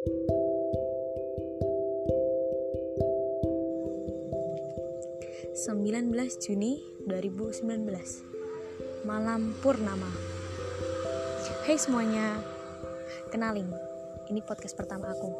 19 Juni 2019 Malam Purnama. Hai semuanya Kenalin, ini podcast pertama aku.